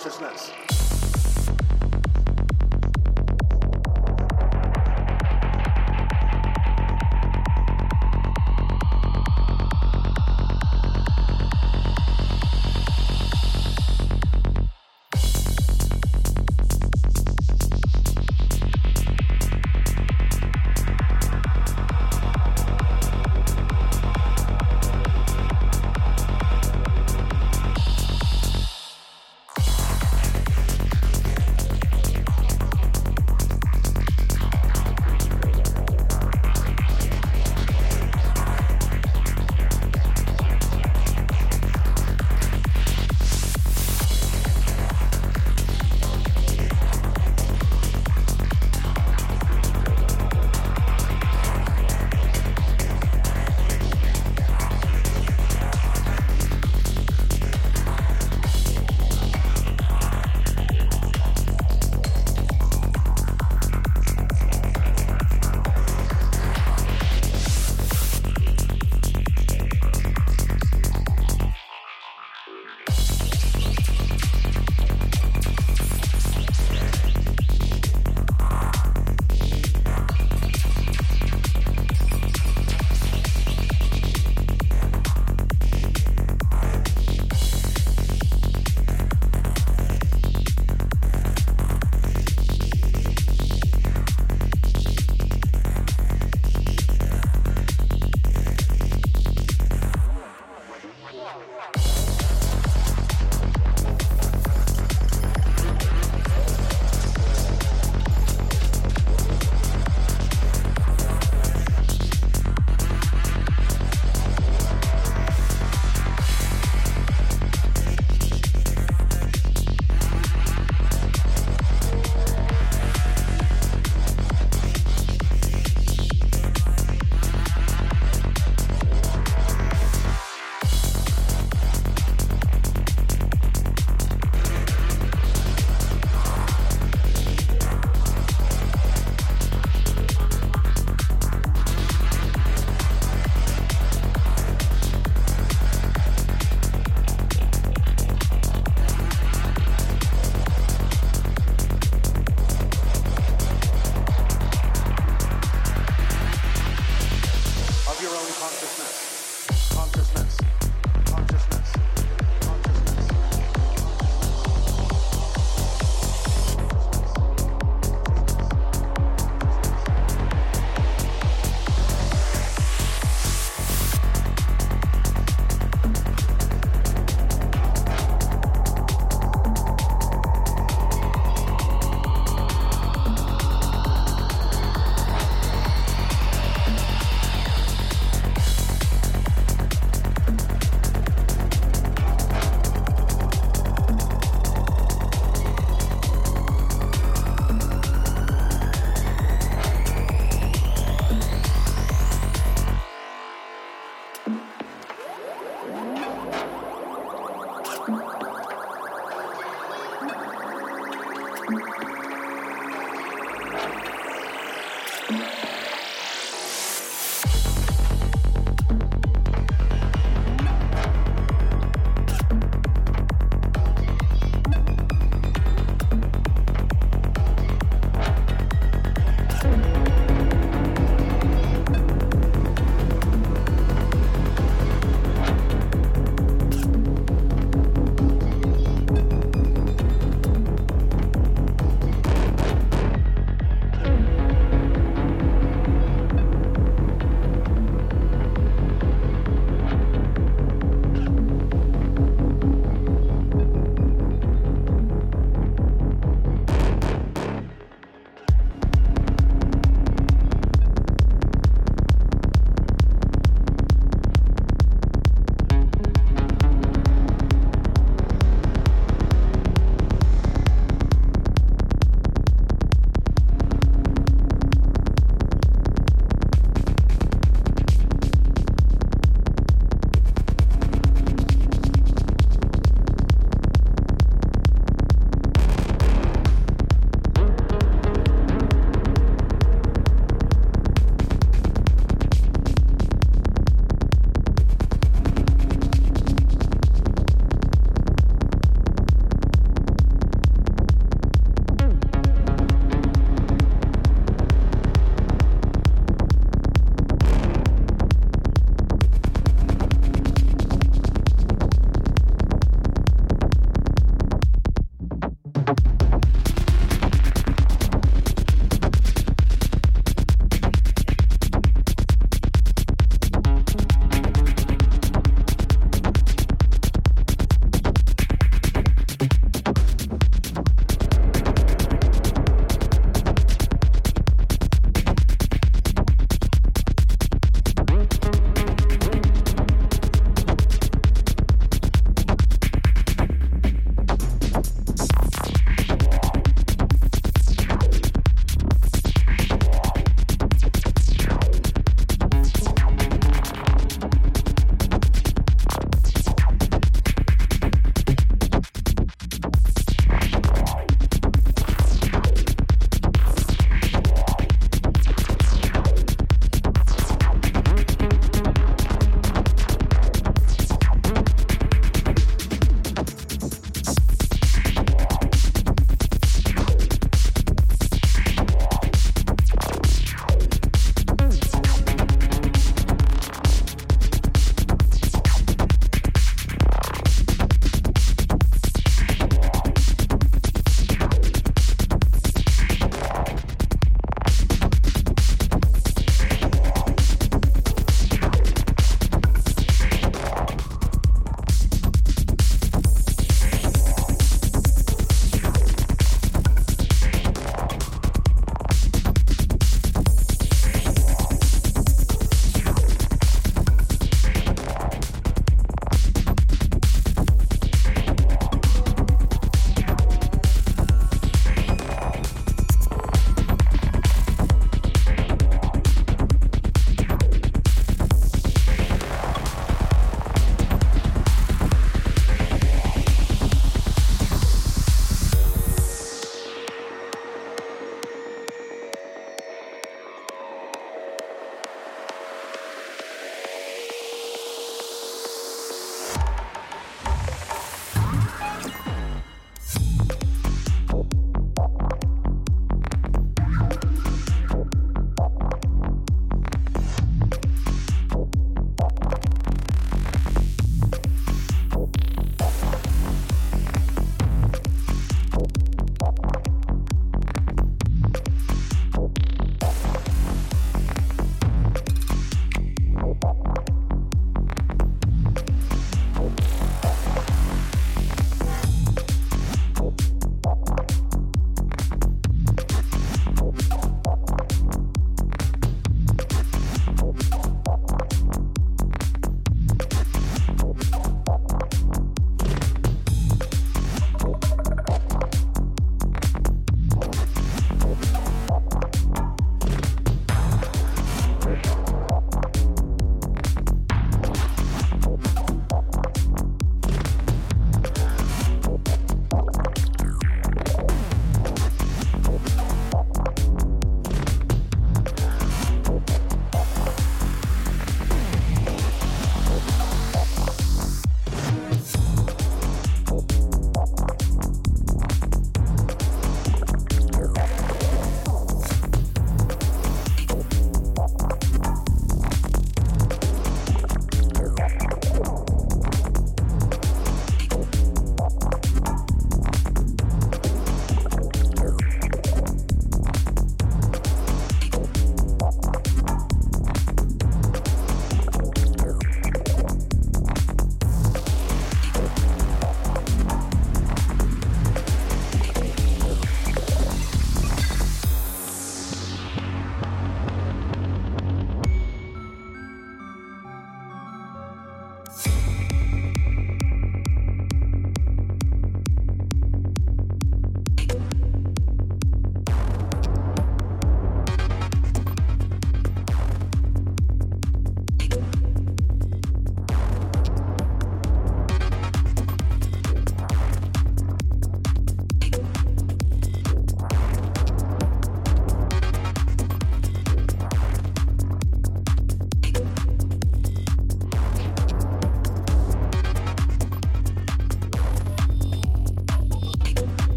consciousness.